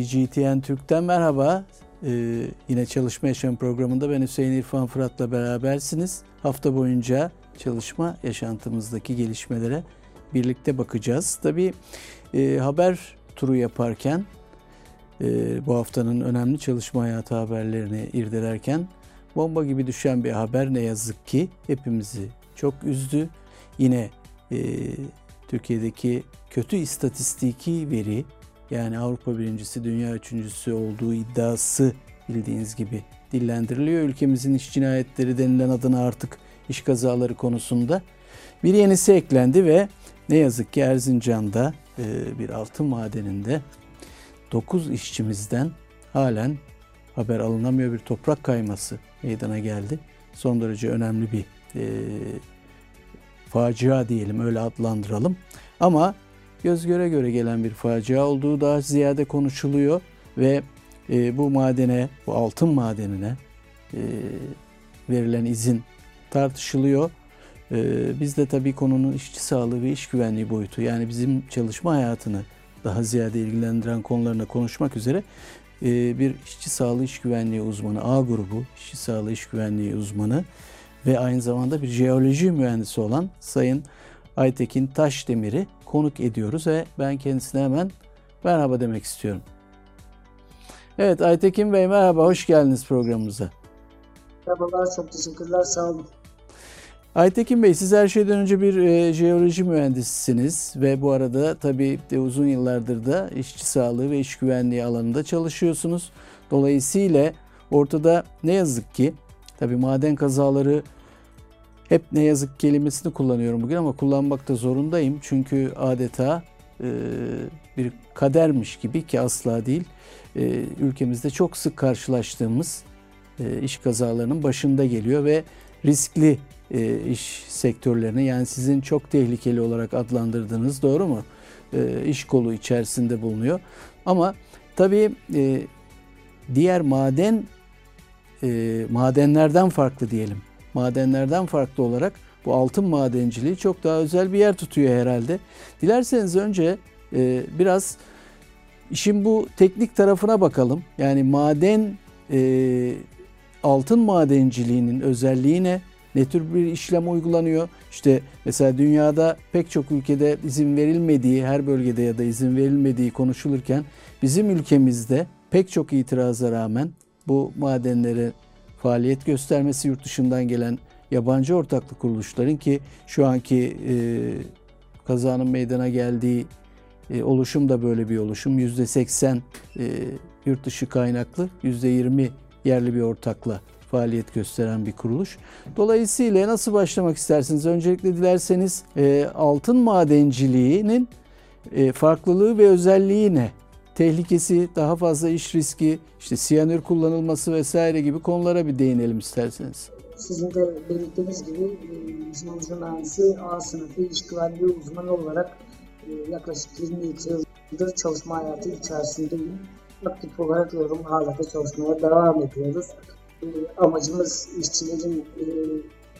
CGTN Türk'ten merhaba. Ee, yine Çalışma Yaşam programında ben Hüseyin İrfan Fırat'la berabersiniz. Hafta boyunca çalışma yaşantımızdaki gelişmelere birlikte bakacağız. Tabii e, haber turu yaparken e, bu haftanın önemli çalışma hayatı haberlerini irdelerken bomba gibi düşen bir haber ne yazık ki hepimizi çok üzdü. Yine e, Türkiye'deki kötü istatistiki veri yani Avrupa birincisi, dünya üçüncüsü olduğu iddiası bildiğiniz gibi dillendiriliyor. Ülkemizin iş cinayetleri denilen adına artık iş kazaları konusunda bir yenisi eklendi ve ne yazık ki Erzincan'da e, bir altın madeninde 9 işçimizden halen haber alınamıyor bir toprak kayması meydana geldi. Son derece önemli bir e, facia diyelim öyle adlandıralım. Ama göz göre göre gelen bir facia olduğu daha ziyade konuşuluyor ve e, bu madene, bu altın madenine e, verilen izin tartışılıyor. E, biz de tabii konunun işçi sağlığı ve iş güvenliği boyutu yani bizim çalışma hayatını daha ziyade ilgilendiren konularına konuşmak üzere e, bir işçi sağlığı iş güvenliği uzmanı, A grubu işçi sağlığı iş güvenliği uzmanı ve aynı zamanda bir jeoloji mühendisi olan Sayın Aytekin Taşdemir'i konuk ediyoruz ve ben kendisine hemen merhaba demek istiyorum. Evet Aytekin Bey merhaba, hoş geldiniz programımıza. Merhabalar, çok teşekkürler, sağ olun. Aytekin Bey siz her şeyden önce bir e, jeoloji mühendisisiniz ve bu arada tabii de uzun yıllardır da işçi sağlığı ve iş güvenliği alanında çalışıyorsunuz. Dolayısıyla ortada ne yazık ki tabii maden kazaları hep ne yazık kelimesini kullanıyorum bugün ama kullanmakta zorundayım. Çünkü adeta e, bir kadermiş gibi ki asla değil. E, ülkemizde çok sık karşılaştığımız e, iş kazalarının başında geliyor ve riskli iş sektörlerine yani sizin çok tehlikeli olarak adlandırdığınız doğru mu? İş kolu içerisinde bulunuyor. Ama tabii diğer maden madenlerden farklı diyelim. Madenlerden farklı olarak bu altın madenciliği çok daha özel bir yer tutuyor herhalde. Dilerseniz önce e, biraz işin bu teknik tarafına bakalım. Yani maden e, altın madenciliğinin özelliği ne? Ne tür bir işlem uygulanıyor? İşte mesela dünyada pek çok ülkede izin verilmediği, her bölgede ya da izin verilmediği konuşulurken bizim ülkemizde pek çok itiraza rağmen bu madenlere faaliyet göstermesi yurt dışından gelen yabancı ortaklık kuruluşların ki şu anki e, kazanın meydana geldiği e, oluşum da böyle bir oluşum. %80 e, yurt dışı kaynaklı, %20 yerli bir ortakla faaliyet gösteren bir kuruluş. Dolayısıyla nasıl başlamak istersiniz? Öncelikle dilerseniz e, altın madenciliğinin e, farklılığı ve özelliği ne? Tehlikesi, daha fazla iş riski, işte siyanür kullanılması vesaire gibi konulara bir değinelim isterseniz. Sizin de belirttiğiniz gibi jeoloji mühendisi A sınıfı iş güvenliği uzmanı olarak e, yaklaşık 22 yıldır çalışma hayatı içerisindeyim. Aktif olarak yorum hala da çalışmaya devam ediyoruz. E, amacımız işçilerin, e,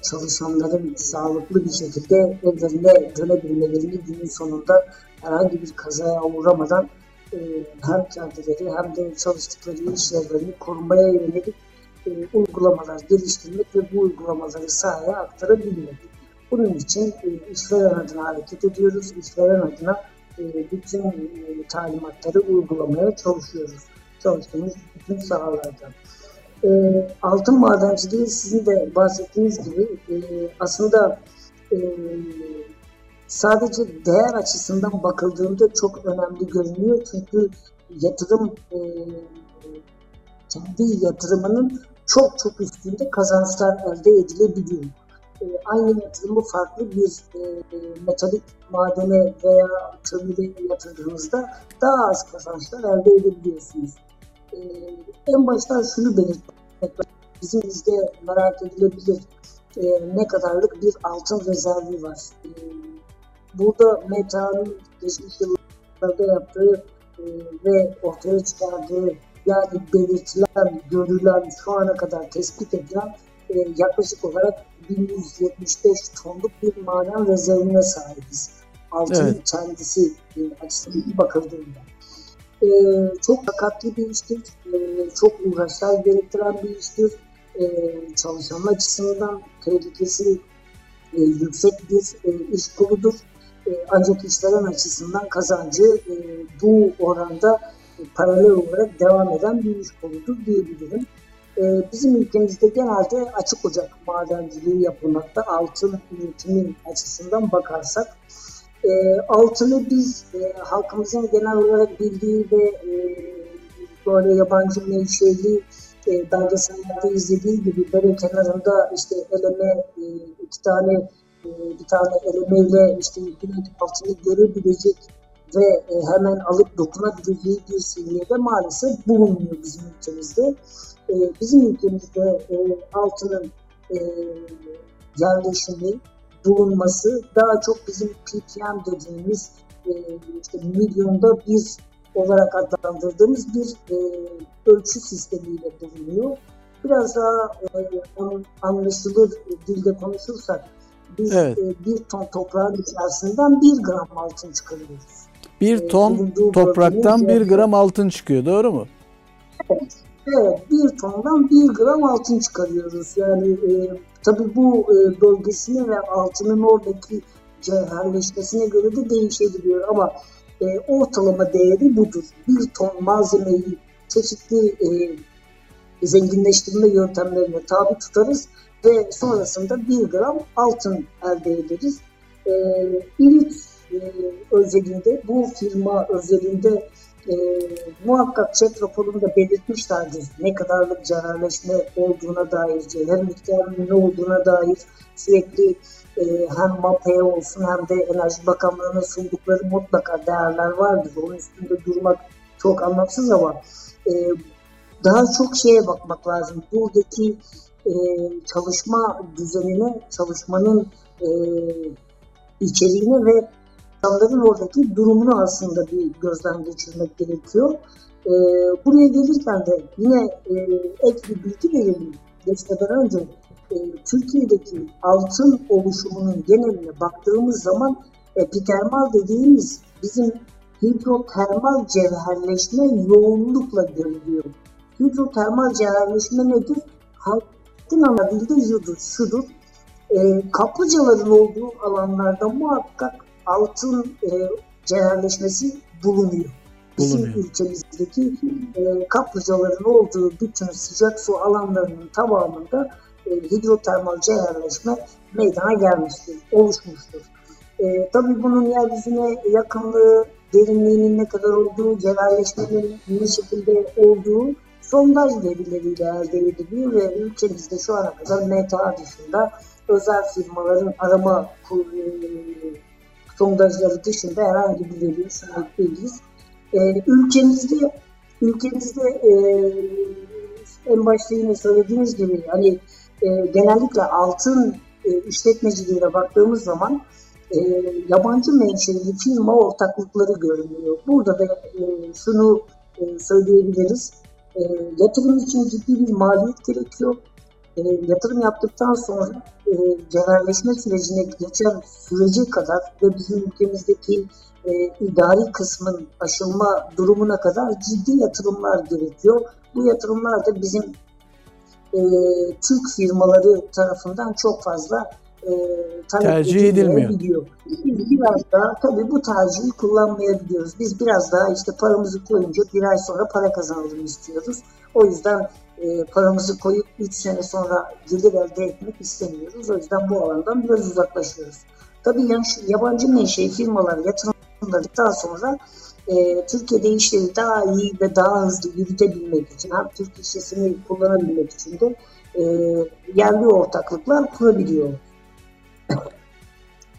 çalışanların sağlıklı bir şekilde evlerine dönebilmelerini günün sonunda herhangi bir kazaya uğramadan hem kendileri hem de çalıştıkları iş yerlerini korumaya yönelik uygulamalar geliştirmek ve bu uygulamaları sahaya aktarabilmek. Bunun için işveren adına hareket ediyoruz. İşveren adına bütün talimatları uygulamaya çalışıyoruz. Çalıştığımız bütün sahalarda. E, altın madenciliği sizin de bahsettiğiniz gibi e, aslında e, sadece değer açısından bakıldığında çok önemli görünüyor. Çünkü yatırım e, kendi yatırımının çok çok üstünde kazançlar elde edilebiliyor. E, aynı yatırımı farklı bir e, metalik madene veya kömüre yatırdığınızda daha az kazançlar elde edebiliyorsunuz. E, en baştan şunu belirtmek bizim bizde merak edilebilir ne kadarlık bir altın rezervi var. Burada Meta'nın geçmiş yıllarda yaptığı e, ve ortaya çıkardığı yani belirtilen, görülen, şu ana kadar tespit edilen e, yaklaşık olarak 1175 tonluk bir maden rezervine sahibiz. Altın evet. kendisi e, açısından bakıldığında. e, çok dikkatli bir iştir, e, çok uğraşlar gerektiren bir iştir. E, çalışan açısından tehlikesi e, yüksek bir e, iş koludur. E, ancak işveren açısından kazancı e, bu oranda paralel olarak devam eden bir iş koludur diyebilirim. E, bizim ülkemizde genelde açık ocak madenciliği yapılmakta altın üretimi açısından bakarsak. Altını biz halkımızın genel olarak bildiği ve böyle yabancı menşeli belgesellerde izlediği gibi dere kenarında işte eleme iki tane bir tane elemeyle işte günlük altını görebilecek ve e, hemen alıp dokunabileceği bir seviyede maalesef bulunmuyor bizim ülkemizde. E, bizim ülkemizde e, altının e, yerleşimi, bulunması daha çok bizim PPM dediğimiz işte milyonda bir olarak adlandırdığımız bir e, ölçü sistemiyle bulunuyor. Biraz daha e, anlaşılır dilde konuşursak biz evet. e, bir ton toprağın içerisinden bir gram altın çıkarıyoruz. Bir e, ton e, topraktan bir gram altın çıkıyor doğru mu? Evet. Evet, bir tondan bir gram altın çıkarıyoruz. Yani e, tabii bu e, bölgesine ve altının oradaki cevherleşmesine göre de değişebiliyor ama e, ortalama değeri budur. Bir ton malzemeyi çeşitli e, zenginleştirme yöntemlerine tabi tutarız ve sonrasında bir gram altın elde ederiz. E, İlit e, özelinde, bu firma özelinde e, muhakkak chat raporunda belirtmişlerdir ne kadarlık cevherleşme olduğuna dair, cevher miktarının ne olduğuna dair sürekli e, hem MAPE olsun hem de Enerji Bakanlığı'na sundukları mutlaka değerler vardır. Onun üstünde durmak çok anlamsız ama e, daha çok şeye bakmak lazım. Buradaki e, çalışma düzenine, çalışmanın e, içeriğine ve insanların oradaki durumunu aslında bir gözden geçirmek gerekiyor. E, buraya gelirken de yine e, ek bir bilgi verelim. Geçmeden önce Türkiye'deki altın oluşumunun geneline baktığımız zaman epitermal dediğimiz bizim hidrotermal cevherleşme yoğunlukla görülüyor. Hidrotermal cevherleşme nedir? Anladığı şudur, şudur. E, kaplıcaların olduğu alanlarda muhakkak altın e, cevherleşmesi bulunuyor. Bizim bulunuyor. ülkemizdeki e, kaplıcaların olduğu bütün sıcak su alanlarının tamamında e, hidrotermal cevherleşme meydana gelmiştir, oluşmuştur. E, tabii bunun yeryüzüne yakınlığı, derinliğinin ne kadar olduğu, cevherleşmenin ne şekilde olduğu sondaj verileriyle elde ediliyor ve ülkemizde şu ana kadar MTA dışında özel firmaların arama e, sondajları dışında herhangi bir veriye sahip değiliz. E, ülkemizde ülkemizde e, en başta yine söylediğiniz gibi hani genellikle altın işletmeciliğine baktığımız zaman e, yabancı menşeli firma ortaklıkları görünüyor. Burada da e, şunu e, söyleyebiliriz. E, yatırım için ciddi bir maliyet gerekiyor. E, yatırım yaptıktan sonra e, cevherleşme sürecine geçen süreci kadar ve bizim ülkemizdeki e, idari kısmın aşılma durumuna kadar ciddi yatırımlar gerekiyor. Bu yatırımlar da bizim e, Türk firmaları tarafından çok fazla e, tercih edilmiyor. Biz biraz daha tabii bu tercihi kullanmayabiliyoruz. Biz biraz daha işte paramızı koyunca bir ay sonra para kazanalım istiyoruz. O yüzden e, paramızı koyup 3 sene sonra gelir elde etmek istemiyoruz. O yüzden bu alandan biraz uzaklaşıyoruz. Tabii yabancı menşei firmalar yatırımladıktan sonra e, Türkiye'de işleri daha iyi ve daha hızlı yürütebilmek için hem Türk işçisini kullanabilmek için de e, yerli ortaklıklar kurabiliyor.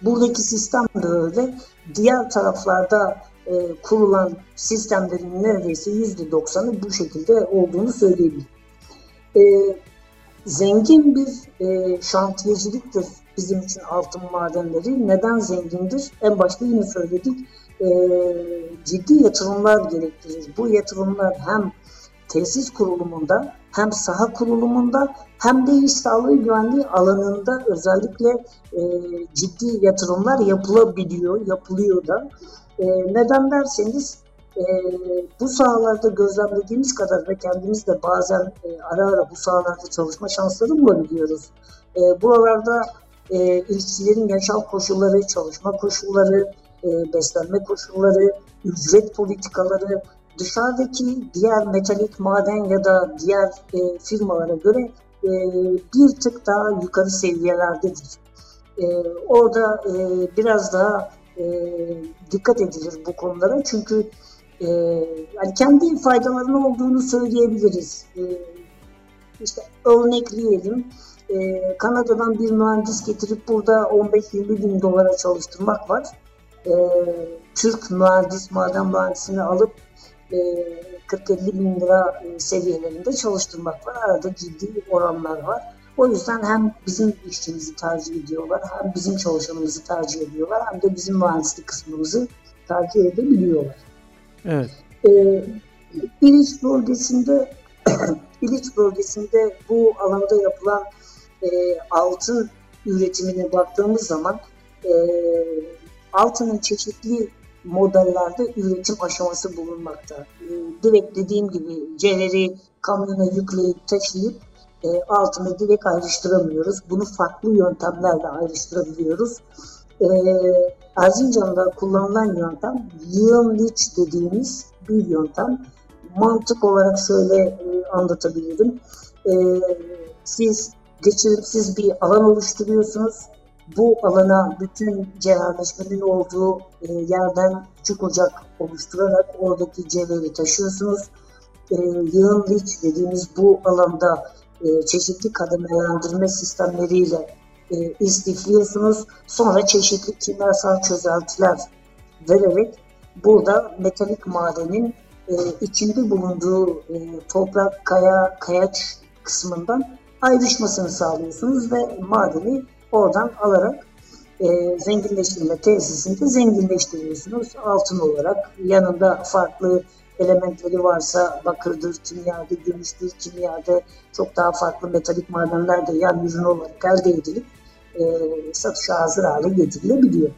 Buradaki sistem de öyle. Diğer taraflarda e, kurulan sistemlerin neredeyse yüzde doksanı bu şekilde olduğunu söyleyebilirim. E, zengin bir e, şantiyeciliktir bizim için altın madenleri. Neden zengindir? En başta yine söyledik. E, ciddi yatırımlar gerektirir. Bu yatırımlar hem tesis kurulumunda hem saha kurulumunda hem de iş sağlığı güvenliği alanında özellikle e, ciddi yatırımlar yapılabiliyor, yapılıyor da. E, neden derseniz E, bu sahalarda gözlemlediğimiz kadar ve kendimiz de bazen e, ara ara bu sahalarda çalışma şansları bulabiliyoruz. E, buralarda e, işçilerin yaşam koşulları, çalışma koşulları, e, beslenme koşulları, ücret politikaları dışarıdaki diğer metalik maden ya da diğer e, firmalara göre e, bir tık daha yukarı seviyelerdedir. E, orada e, biraz daha e, dikkat edilir bu konulara çünkü e, yani kendi faydalarının olduğunu söyleyebiliriz. E, işte örnekleyelim. E, Kanada'dan bir mühendis getirip burada 15-20 bin dolara çalıştırmak var. E, Türk mühendis, maden mühendisini alıp 40-50 bin lira e, seviyelerinde çalıştırmak var. Arada ciddi oranlar var. O yüzden hem bizim işçimizi tercih ediyorlar, hem bizim çalışanımızı tercih ediyorlar, hem de bizim mühendislik kısmımızı tercih edebiliyorlar. Evet. Ee, İliç bölgesinde İliç bölgesinde bu alanda yapılan e, altın üretimine baktığımız zaman e, altının çeşitli modellerde üretim aşaması bulunmakta. E, direkt dediğim gibi cevheri kamyona yükleyip taşıyıp e, altını direkt ayrıştıramıyoruz. Bunu farklı yöntemlerle ayrıştırabiliyoruz. E, Erzincan'da kullanılan yöntem yığın liç dediğimiz bir yöntem. Mantık olarak şöyle e, anlatabilirim. E, siz geçirimsiz bir alan oluşturuyorsunuz. Bu alana bütün cevherleşmenin olduğu e, yerden küçük ocak oluşturarak oradaki cevheri taşıyorsunuz. E, yığın liç dediğimiz bu alanda e, çeşitli kademelendirme sistemleriyle e, istifliyorsunuz. Sonra çeşitli kimyasal çözeltiler vererek burada metalik madenin içinde bulunduğu toprak, kaya, kayaç kısmından ayrışmasını sağlıyorsunuz ve madeni oradan alarak e, zenginleştirme tesisinde zenginleştiriyorsunuz. Altın olarak yanında farklı elementleri varsa bakırdır, kimyada, gümüştür, kimyada çok daha farklı metalik madenler de yan ürün olarak elde edilip e, satışa hazır hale getirilebiliyor.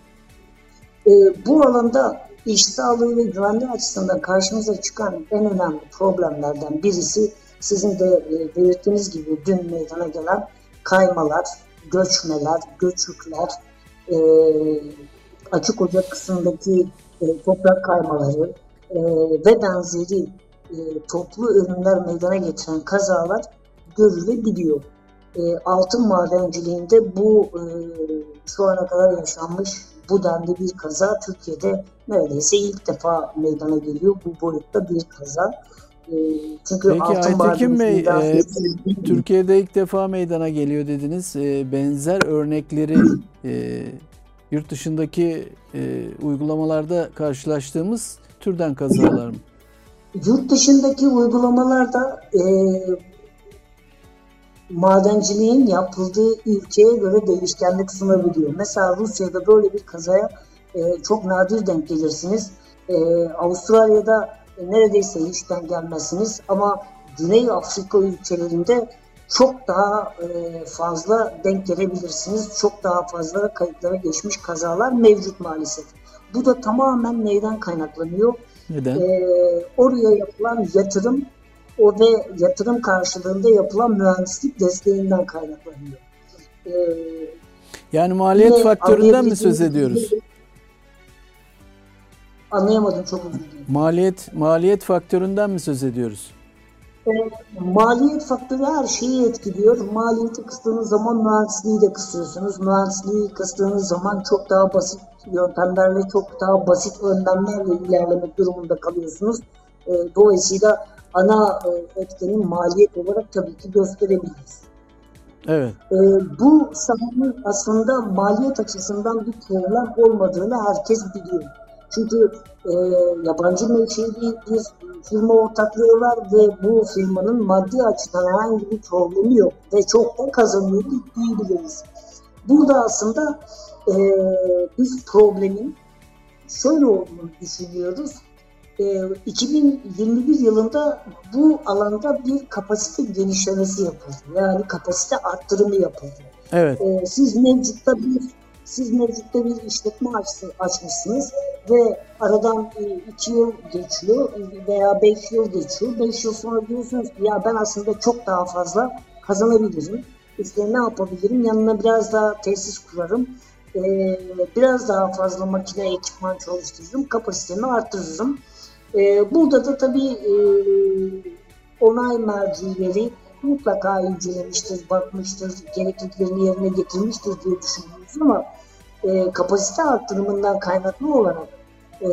E, bu alanda iş sağlığı ve güvenliği açısından karşımıza çıkan en önemli problemlerden birisi sizin de e, belirttiğiniz gibi dün meydana gelen kaymalar, göçmeler, göçükler, e, açık ocak kısmındaki e, toprak kaymaları e, ve benzeri e, toplu ürünler meydana getiren kazalar görülebiliyor. E, altın madenciliğinde bu e, şu ana kadar yaşanmış bu denli bir kaza Türkiye'de neredeyse ilk defa meydana geliyor. Bu boyutta bir kaza. Çünkü Peki Aytekin Bey, e, Türkiye'de ilk defa meydana geliyor dediniz. E, benzer örnekleri e, yurt dışındaki e, uygulamalarda karşılaştığımız türden kazalar mı? Yurt dışındaki uygulamalarda e, madenciliğin yapıldığı ülkeye göre değişkenlik sunabiliyor. Mesela Rusya'da böyle bir kazaya e, çok nadir denk gelirsiniz. E, Avustralya'da neredeyse hiç denk gelmezsiniz ama Güney Afrika ülkelerinde çok daha e, fazla denk gelebilirsiniz. Çok daha fazla kayıtlara geçmiş kazalar mevcut maalesef. Bu da tamamen neyden kaynaklanıyor? Neden? e, oraya yapılan yatırım o ve yatırım karşılığında yapılan mühendislik desteğinden kaynaklanıyor. E, Yani maliyet faktöründen mi söz ediyoruz? Anlayamadım çok özür dilerim. Maliyet maliyet faktöründen mi söz ediyoruz? E, maliyet faktörü her şeyi etkiliyor. Maliyeti kıstığınız zaman mühendisliği de kısıyorsunuz. Mühendisliği kıstığınız zaman çok daha basit yöntemlerle, çok daha basit önlemlerle ilerlemek durumunda kalıyorsunuz. E, dolayısıyla ana e, etkenin maliyet olarak tabii ki gösterebiliriz. Evet. E, bu sahanın aslında maliyet açısından bir problem olmadığını herkes biliyor. Çünkü e, yabancı menşeli bir firma ortaklığı var ve bu firmanın maddi açıdan herhangi bir problemi yok ve çok da kazanıyor diyebiliriz. Burada aslında e, biz problemin şöyle olduğunu düşünüyoruz. E, 2021 yılında bu alanda bir kapasite genişlemesi yapıldı. Yani kapasite arttırımı yapıldı. Evet. E, siz mevcutta bir siz mevcutta bir işletme açmışsınız. ve aradan 2 yıl geçiyor veya 5 yıl geçiyor. 5 yıl sonra diyorsunuz ki ya ben aslında çok daha fazla kazanabilirim. İşte ne yapabilirim? Yanına biraz daha tesis kurarım. Ee, biraz daha fazla makine ekipman çalıştırırım. Kapasitemi arttırırım. Burada da tabii e, onay mercileri mutlaka incelemiştir, bakmıştır, gerekliliklerini yerine getirmiştir diye düşünüyoruz ama e, kapasite arttırımından kaynaklı olarak e,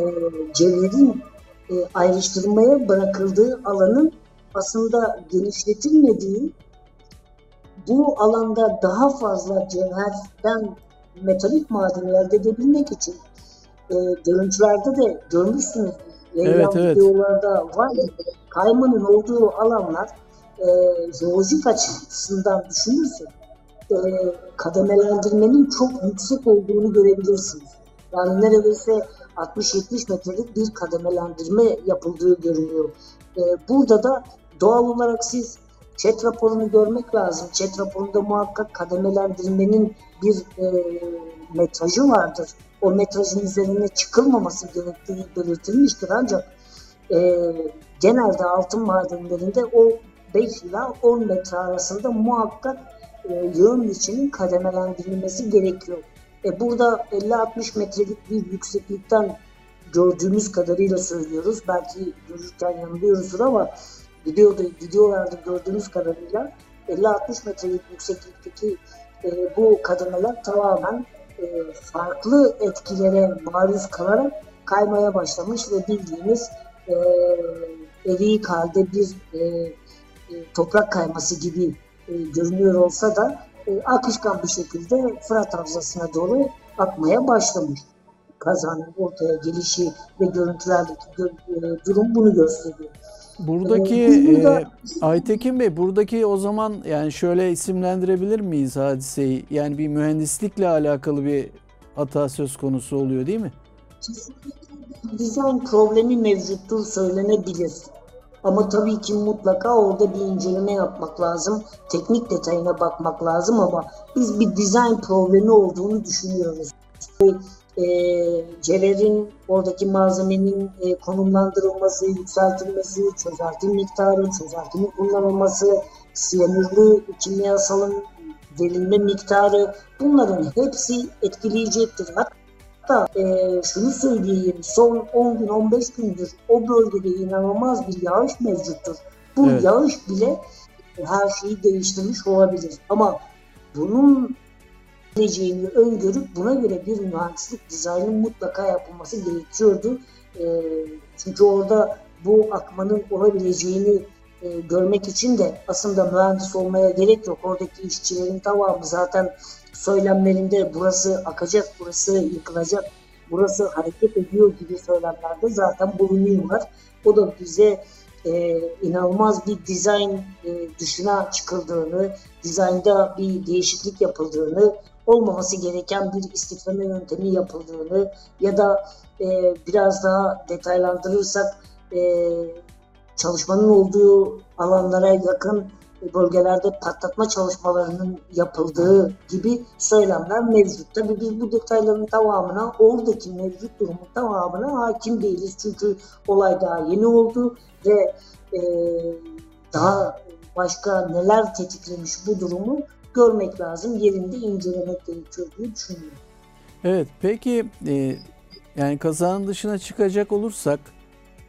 cevherin e, ayrıştırmaya bırakıldığı alanın aslında genişletilmediği bu alanda daha fazla cevherden metalik madeni elde edebilmek için e, görüntülerde de görmüşsünüz. Evet, evet. videolarda var. Kaymanın olduğu alanlar e, jeolojik açısından düşünürsek e, kademelendirmenin çok yüksek olduğunu görebilirsiniz. Yani neredeyse 60-70 metrelik bir kademelendirme yapıldığı görünüyor. E, burada da doğal olarak siz chat raporunu görmek lazım. Chat raporunda muhakkak kademelendirmenin bir e, metrajı vardır. O metrajın üzerine çıkılmaması gerektiği belirtilmiştir ancak e, genelde altın madenlerinde o 5 ila 10 metre arasında muhakkak yığın içinin kademelendirilmesi gerekiyor. E, burada 50-60 metrelik bir yükseklikten gördüğümüz kadarıyla söylüyoruz. Belki görürken yanılıyoruzdur ama videoda, videolarda gördüğümüz kadarıyla 50-60 metrelik yükseklikteki e, bu kademeler tamamen e, farklı etkilere maruz kalarak kaymaya başlamış ve bildiğimiz e, eriyik halde bir e, e, toprak kayması gibi e, görünüyor olsa da e, akışkan bir şekilde Fırat Havzası'na doğru akmaya başlamış. Kazanın ortaya gelişi ve görüntülerdeki durum bunu gösteriyor. Buradaki e, Aytekin Bey, buradaki o zaman yani şöyle isimlendirebilir miyiz hadiseyi? Yani bir mühendislikle alakalı bir hata söz konusu oluyor değil mi? Dizayn problemi mevcuttur söylenebilir. Ama tabii ki mutlaka orada bir inceleme yapmak lazım. Teknik detayına bakmak lazım ama biz bir dizayn problemi olduğunu düşünüyoruz. E, cevherin oradaki malzemenin e, konumlandırılması, yükseltilmesi, çözelti miktarı, çözeltinin kullanılması, siyanürlü kimyasalın verilme miktarı bunların hepsi etkileyecektir. Hatta Hatta e, şunu söyleyeyim, son 10 gün 15 gündür o bölgede inanılmaz bir yağış mevcuttur. Bu evet. yağış bile her şeyi değiştirmiş olabilir. Ama bunun geleceğini öngörüp buna göre bir mühendislik dizaynı mutlaka yapılması gerekiyordu. E, çünkü orada bu akmanın olabileceğini e, görmek için de aslında mühendis olmaya gerek yok. Oradaki işçilerin tamamı zaten söylemlerinde burası akacak, burası yıkılacak, burası hareket ediyor gibi söylemlerde zaten bulunuyorlar. O da bize e, inanılmaz bir dizayn e, dışına çıkıldığını, dizaynda bir değişiklik yapıldığını, olmaması gereken bir istifleme yöntemi yapıldığını ya da e, biraz daha detaylandırırsak e, çalışmanın olduğu alanlara yakın bölgelerde patlatma çalışmalarının yapıldığı gibi söylemler mevcut. Tabii biz bu detayların tamamına, oradaki mevcut durumun tamamına hakim değiliz. Çünkü olay daha yeni oldu ve e, daha başka neler tetiklemiş bu durumu görmek lazım. Yerinde incelemek gerekiyor diye düşünüyorum. Evet, peki e, yani kazanın dışına çıkacak olursak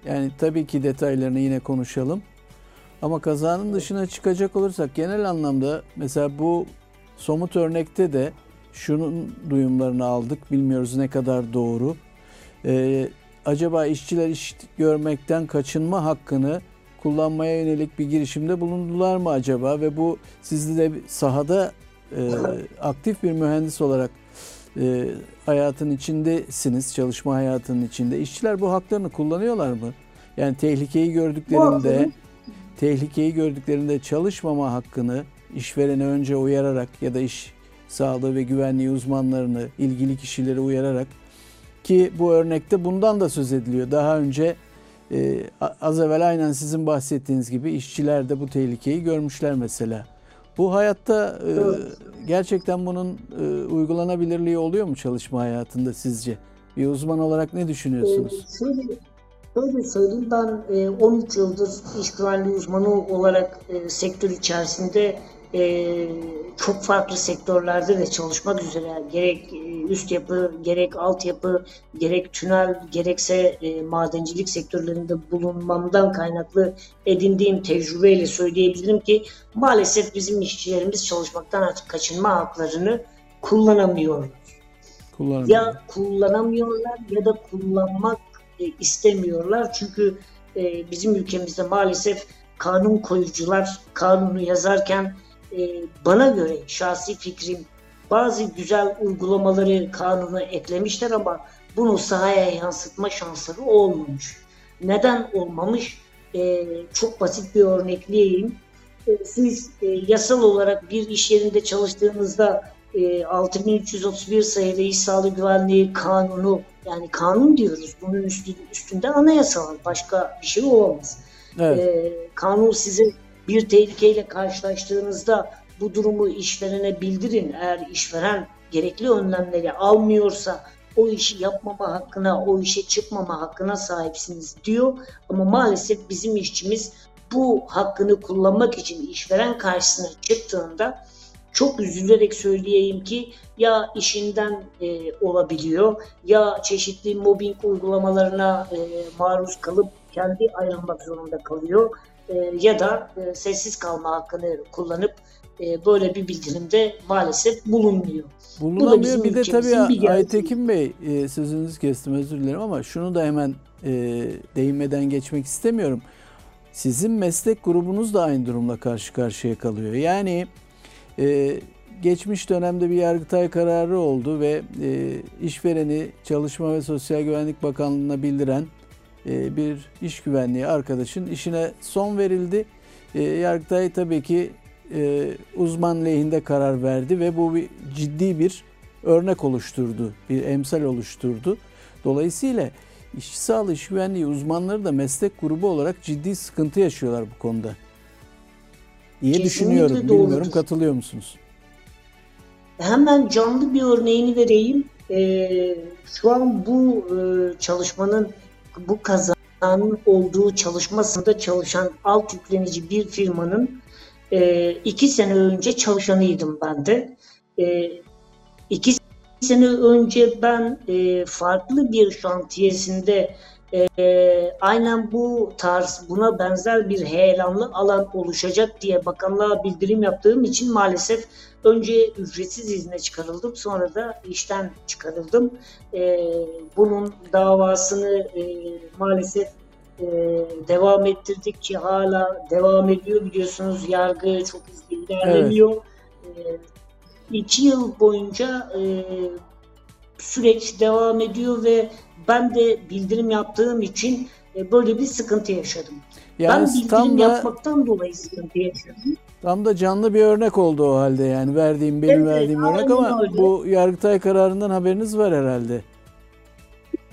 yani tabii ki detaylarını yine konuşalım. Ama kazanın dışına çıkacak olursak genel anlamda mesela bu somut örnekte de şunun duyumlarını aldık. Bilmiyoruz ne kadar doğru. Ee, acaba işçiler iş görmekten kaçınma hakkını kullanmaya yönelik bir girişimde bulundular mı acaba? Ve bu sizde de sahada e, aktif bir mühendis olarak e, hayatın içindesiniz, çalışma hayatının içinde. İşçiler bu haklarını kullanıyorlar mı? Yani tehlikeyi gördüklerinde tehlikeyi gördüklerinde çalışmama hakkını işverene önce uyararak ya da iş sağlığı ve güvenliği uzmanlarını, ilgili kişileri uyararak ki bu örnekte bundan da söz ediliyor. Daha önce e, az evvel aynen sizin bahsettiğiniz gibi işçiler de bu tehlikeyi görmüşler mesela. Bu hayatta e, gerçekten bunun e, uygulanabilirliği oluyor mu çalışma hayatında sizce? Bir uzman olarak ne düşünüyorsunuz? Ee, şöyle, şöyle söyleyeyim ben e, 13 yıldır iş güvenliği uzmanı olarak e, sektör içerisinde e, çok farklı sektörlerde de çalışmak üzere gerek e, üst yapı, gerek altyapı, gerek tünel, gerekse e, madencilik sektörlerinde bulunmamdan kaynaklı edindiğim tecrübeyle söyleyebilirim ki maalesef bizim işçilerimiz çalışmaktan kaçınma haklarını kullanamıyorlar. Ya kullanamıyorlar ya da kullanmak e, istemiyorlar. Çünkü e, bizim ülkemizde maalesef kanun koyucular kanunu yazarken e, bana göre şahsi fikrim bazı güzel uygulamaları kanuna eklemişler ama bunu sahaya yansıtma şansları olmamış. Neden olmamış? Çok basit bir örnekleyeyim. Siz yasal olarak bir iş yerinde çalıştığınızda e, 6331 sayılı İş Sağlığı Güvenliği Kanunu yani kanun diyoruz. Bunun üstü, üstünde anayasa var. Başka bir şey olamaz. Evet. E, kanun size bir tehlikeyle karşılaştığınızda bu durumu işverene bildirin. Eğer işveren gerekli önlemleri almıyorsa o işi yapmama hakkına, o işe çıkmama hakkına sahipsiniz diyor. Ama maalesef bizim işçimiz bu hakkını kullanmak için işveren karşısına çıktığında çok üzülerek söyleyeyim ki ya işinden e, olabiliyor ya çeşitli mobbing uygulamalarına e, maruz kalıp kendi ayrılmak zorunda kalıyor e, ya da e, sessiz kalma hakkını kullanıp e, böyle bir bildirimde maalesef bulunmuyor. Bulunamıyor. Bir de tabii bir Aytekin Bey e, sözünüzü kestim özür dilerim ama şunu da hemen e, değinmeden geçmek istemiyorum. Sizin meslek grubunuz da aynı durumla karşı karşıya kalıyor. Yani e, geçmiş dönemde bir Yargıtay kararı oldu ve e, işvereni Çalışma ve Sosyal Güvenlik Bakanlığı'na bildiren e, bir iş güvenliği arkadaşın işine son verildi. E, Yargıtay tabii ki e, uzman lehinde karar verdi ve bu bir ciddi bir örnek oluşturdu, bir emsal oluşturdu. Dolayısıyla işçi sağlığı, iş güvenliği uzmanları da meslek grubu olarak ciddi sıkıntı yaşıyorlar bu konuda. Kesinlikle düşünüyorum, doğrudur. bilmiyorum katılıyor musunuz? Hemen canlı bir örneğini vereyim. Ee, şu an bu e, çalışmanın, bu kazanın olduğu çalışmasında çalışan alt yüklenici bir firmanın e, iki sene önce çalışanıydım ben de. E, iki sene önce ben e, farklı bir şantiyesinde e, aynen bu tarz buna benzer bir heyelanlı alan oluşacak diye bakanlığa bildirim yaptığım için maalesef önce ücretsiz izne çıkarıldım sonra da işten çıkarıldım. E, bunun davasını e, maalesef e, devam ettirdik ki hala devam ediyor biliyorsunuz yargı çok hızlı ilerlemiyor. Evet. E, iki yıl boyunca e, süreç devam ediyor ve ben de bildirim yaptığım için e, böyle bir sıkıntı yaşadım. Yani ben bildirim tam da, yapmaktan dolayı sıkıntı yaşadım. Tam da canlı bir örnek oldu o halde yani verdiğim benim evet, verdiğim örnek ama öyle. bu Yargıtay kararından haberiniz var herhalde.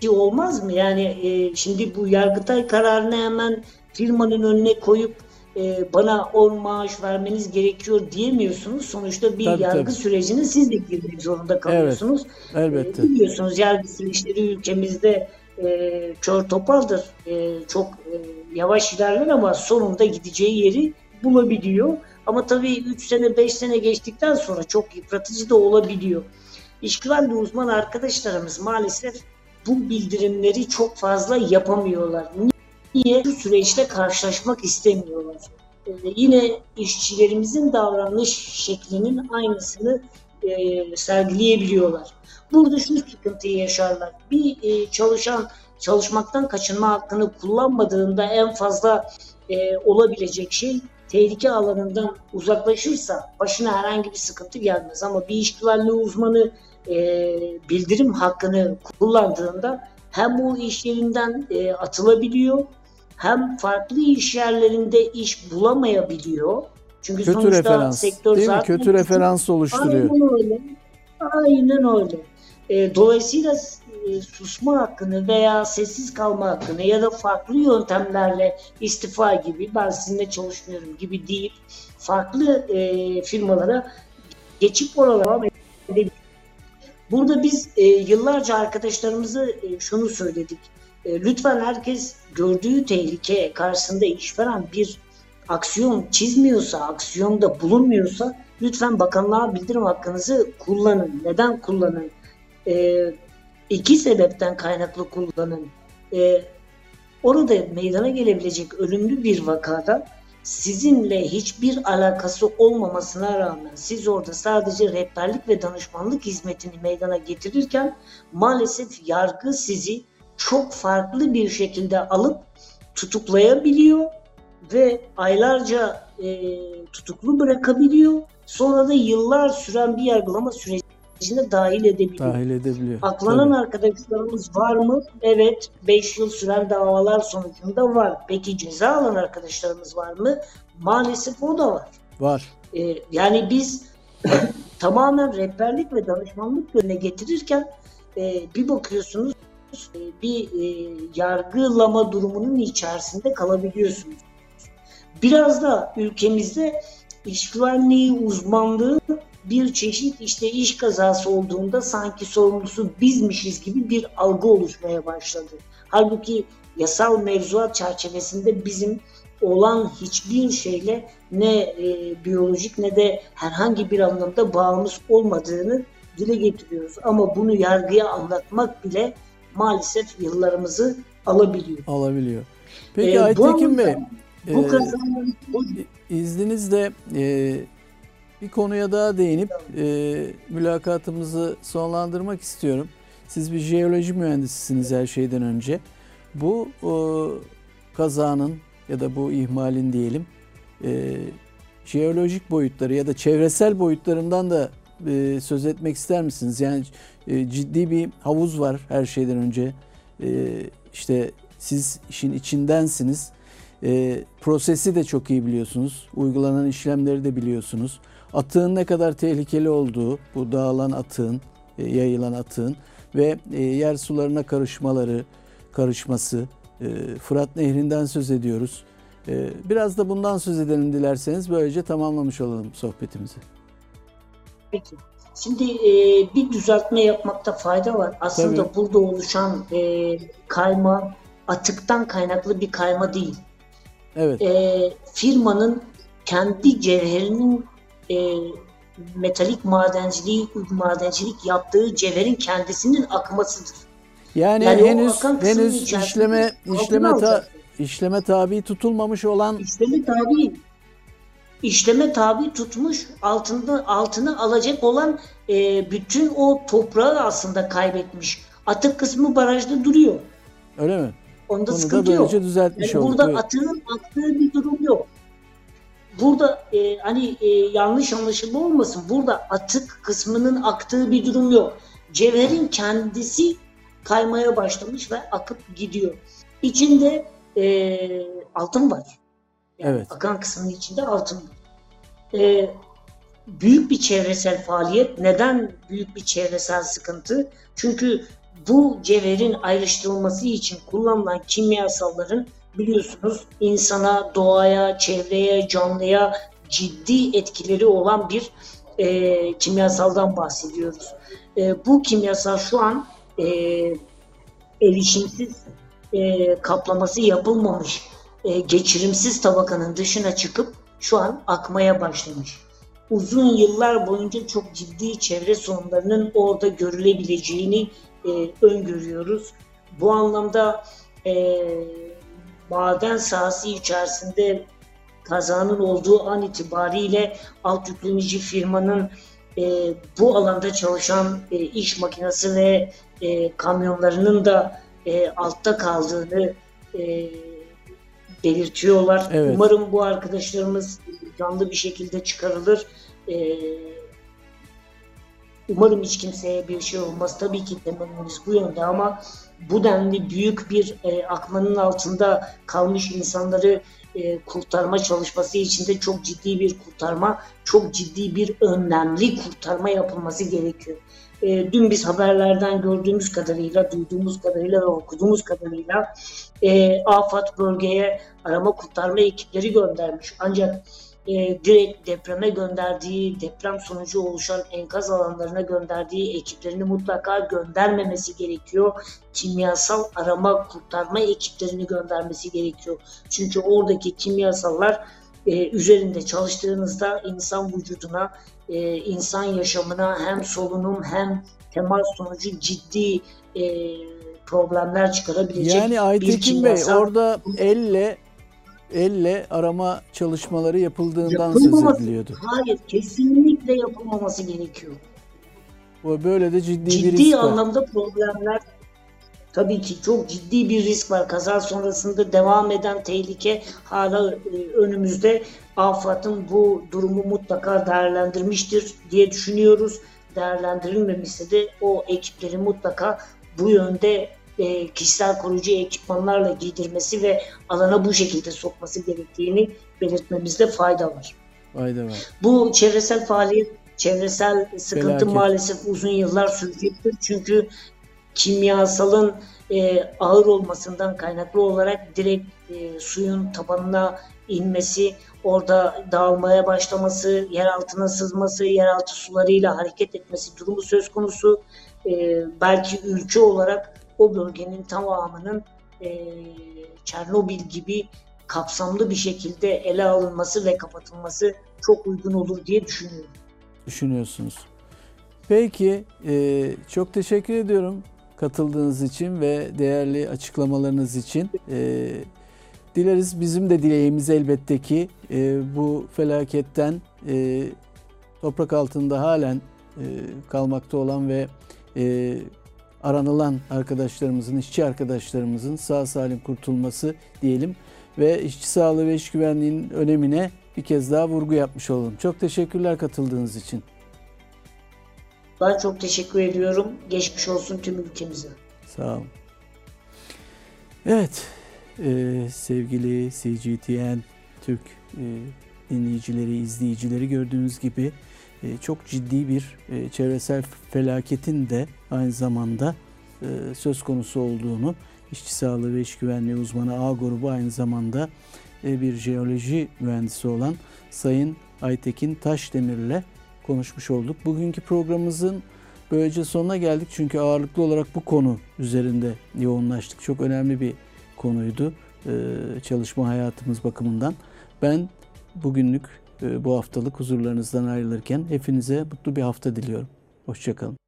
Olmaz mı? Yani e, şimdi bu Yargıtay kararını hemen firmanın önüne koyup e, bana 10 maaş vermeniz gerekiyor diyemiyorsunuz. Sonuçta bir tabii, yargı tabii. sürecine siz de girmek zorunda kalıyorsunuz. Evet, elbette. E, biliyorsunuz yargı süreçleri ülkemizde e, kör topaldır. E, çok e, yavaş ilerler ama sonunda gideceği yeri bulabiliyor. Ama tabii 3 sene 5 sene geçtikten sonra çok yıpratıcı da olabiliyor. İş güvenliği uzman arkadaşlarımız maalesef bu bildirimleri çok fazla yapamıyorlar. Niye? Bu süreçte karşılaşmak istemiyorlar. Ee, yine işçilerimizin davranış şeklinin aynısını e, sergileyebiliyorlar. Burada şu sıkıntıyı yaşarlar. Bir e, çalışan çalışmaktan kaçınma hakkını kullanmadığında en fazla e, olabilecek şey tehlike alanından uzaklaşırsa başına herhangi bir sıkıntı gelmez. Ama bir iş güvenliği uzmanı e, bildirim hakkını kullandığında hem bu iş yerinden e, atılabiliyor hem farklı iş yerlerinde iş bulamayabiliyor. Çünkü kötü sonuçta referans, sektör değil zaten mi? kötü referans oluşturuyor. Aynen öyle. Aynen öyle. E, dolayısıyla e, susma hakkını veya sessiz kalma hakkını ya da farklı yöntemlerle istifa gibi ben sizinle çalışmıyorum gibi deyip farklı e, firmalara geçip oralara Burada biz e, yıllarca arkadaşlarımızı e, şunu söyledik. E, lütfen herkes gördüğü tehlike karşısında işveren bir aksiyon çizmiyorsa, aksiyonda bulunmuyorsa lütfen bakanlığa bildirim hakkınızı kullanın. Neden kullanın? E, iki sebepten kaynaklı kullanın. E, orada meydana gelebilecek ölümlü bir vakada sizinle hiçbir alakası olmamasına rağmen siz orada sadece rehberlik ve danışmanlık hizmetini meydana getirirken maalesef yargı sizi çok farklı bir şekilde alıp tutuklayabiliyor ve aylarca e, tutuklu bırakabiliyor. Sonra da yıllar süren bir yargılama sürecine dahil edebiliyor. Dahil edebiliyor. Aklanan Tabii. arkadaşlarımız var mı? Evet. 5 yıl süren davalar sonucunda var. Peki ceza alan arkadaşlarımız var mı? Maalesef o da var. Var. Ee, yani biz tamamen rehberlik ve danışmanlık yönüne getirirken e, bir bakıyorsunuz bir e, yargılama durumunun içerisinde kalabiliyorsunuz. Biraz da ülkemizde iş güvenliği uzmanlığı bir çeşit işte iş kazası olduğunda sanki sorumlusu bizmişiz gibi bir algı oluşmaya başladı. Halbuki yasal mevzuat çerçevesinde bizim olan hiçbir şeyle ne e, biyolojik ne de herhangi bir anlamda bağımız olmadığını dile getiriyoruz. Ama bunu yargıya anlatmak bile maalesef yıllarımızı alabiliyor. Alabiliyor. Peki Ee, Aytekin Bey, Bu e, kazanın bu izninizle e, bir konuya daha değinip e, mülakatımızı sonlandırmak istiyorum. Siz bir jeoloji mühendisisiniz her şeyden önce. Bu e, kazanın ya da bu ihmalin diyelim e, jeolojik boyutları ya da çevresel boyutlarından da e, söz etmek ister misiniz? Yani e, ciddi bir havuz var her şeyden önce. E, işte siz işin içindensiniz. E, prosesi de çok iyi biliyorsunuz. Uygulanan işlemleri de biliyorsunuz. Atığın ne kadar tehlikeli olduğu, bu dağılan atığın, e, yayılan atığın ve e, yer sularına karışmaları, karışması, e, Fırat Nehri'nden söz ediyoruz. E, biraz da bundan söz edelim dilerseniz böylece tamamlamış olalım sohbetimizi. Peki. Şimdi e, bir düzeltme yapmakta fayda var. Aslında Tabii. burada oluşan e, kayma atıktan kaynaklı bir kayma değil. Evet, E, firmanın kendi cevherinin e, metalik madenciliği madencilik yaptığı cevherin kendisinin akmasıdır. yani, yani henüz henüz işleme işleme ta, işleme tabi tutulmamış olan İşleme tabi işleme tabi tutmuş altında altını alacak olan e, bütün o toprağı aslında kaybetmiş. Atık kısmı barajda duruyor. öyle mi? Onda da sıkıntı yok. düzeltmiş Yani olduk. burada Evet. atığın aktığı bir durum yok. Burada e, hani e, yanlış anlaşılma olmasın. Burada atık kısmının aktığı bir durum yok. Cevherin kendisi kaymaya başlamış ve akıp gidiyor. İçinde e, altın var. Evet. Akan kısmının içinde altın var. E, büyük bir çevresel faaliyet. Neden büyük bir çevresel sıkıntı? Çünkü bu cevherin ayrıştırılması için kullanılan kimyasalların biliyorsunuz insana, doğaya, çevreye, canlıya ciddi etkileri olan bir e, kimyasaldan bahsediyoruz. E, bu kimyasal şu an e, erişimsiz e, kaplaması yapılmamış e, geçirimsiz tabakanın dışına çıkıp şu an akmaya başlamış. Uzun yıllar boyunca çok ciddi çevre sorunlarının orada görülebileceğini e, öngörüyoruz. Bu anlamda e, maden sahası içerisinde kazanın olduğu an itibariyle alt yüklenici firmanın e, bu alanda çalışan e, iş makinesi ve e, kamyonlarının da e, altta kaldığını e, belirtiyorlar. Evet. Umarım bu arkadaşlarımız canlı bir şekilde çıkarılır. E, umarım hiç kimseye bir şey olmaz. Tabii ki temennimiz bu yönde ama bu denli büyük bir e, akmanın altında kalmış insanları e, kurtarma çalışması içinde çok ciddi bir kurtarma, çok ciddi bir önlemli kurtarma yapılması gerekiyor. E, dün biz haberlerden gördüğümüz kadarıyla, duyduğumuz kadarıyla ve okuduğumuz kadarıyla e, AFAD bölgeye arama kurtarma ekipleri göndermiş. Ancak e, direkt depreme gönderdiği, deprem sonucu oluşan enkaz alanlarına gönderdiği ekiplerini mutlaka göndermemesi gerekiyor. Kimyasal arama kurtarma ekiplerini göndermesi gerekiyor. Çünkü oradaki kimyasallar e, üzerinde çalıştığınızda insan vücuduna, e, insan yaşamına hem solunum hem temas sonucu ciddi e, problemler çıkarabilecek Yani bir Aytekin Bey kimyasal orada elle elle arama çalışmaları yapıldığından söz ediliyordu. Hayır, kesinlikle yapılmaması gerekiyor. Bu böyle de ciddi, bir Ciddi risk var. anlamda problemler tabii ki çok ciddi bir risk var. Kaza sonrasında devam eden tehlike hala e, önümüzde. AFAD'ın bu durumu mutlaka değerlendirmiştir diye düşünüyoruz. Değerlendirilmemişse de o ekipleri mutlaka bu yönde e, kişisel koruyucu ekipmanlarla giydirmesi ve alana bu şekilde sokması gerektiğini belirtmemizde fayda var. Fayda var. Bu çevresel faaliyet, çevresel sıkıntı Felaket. maalesef uzun yıllar sürecektir. Çünkü kimyasalın e, ağır olmasından kaynaklı olarak direkt e, suyun tabanına inmesi, orada dağılmaya başlaması, yer altına sızması, yeraltı sularıyla hareket etmesi durumu söz konusu. E, belki ülke olarak o bölgenin tamamının e, Çernobil gibi kapsamlı bir şekilde ele alınması ve kapatılması çok uygun olur diye düşünüyorum. düşünüyorsunuz. Peki, e, çok teşekkür ediyorum katıldığınız için ve değerli açıklamalarınız için. E, dileriz bizim de dileğimiz elbette ki e, bu felaketten e, toprak altında halen e, kalmakta olan ve e, aranılan arkadaşlarımızın, işçi arkadaşlarımızın sağ salim kurtulması diyelim ve işçi sağlığı ve iş güvenliğinin önemine bir kez daha vurgu yapmış olalım. Çok teşekkürler katıldığınız için. Ben çok teşekkür ediyorum. Geçmiş olsun tüm ülkemize. Sağ olun. Evet, e, sevgili CGTN Türk e, dinleyicileri, izleyicileri gördüğünüz gibi çok ciddi bir e, çevresel felaketin de aynı zamanda e, söz konusu olduğunu işçi sağlığı ve iş güvenliği uzmanı A grubu aynı zamanda e, bir jeoloji mühendisi olan Sayın Aytekin Taşdemir'le konuşmuş olduk. Bugünkü programımızın böylece sonuna geldik çünkü ağırlıklı olarak bu konu üzerinde yoğunlaştık. Çok önemli bir konuydu çalışma hayatımız bakımından. Ben bugünlük bu haftalık huzurlarınızdan ayrılırken hepinize mutlu bir hafta diliyorum. Hoşçakalın.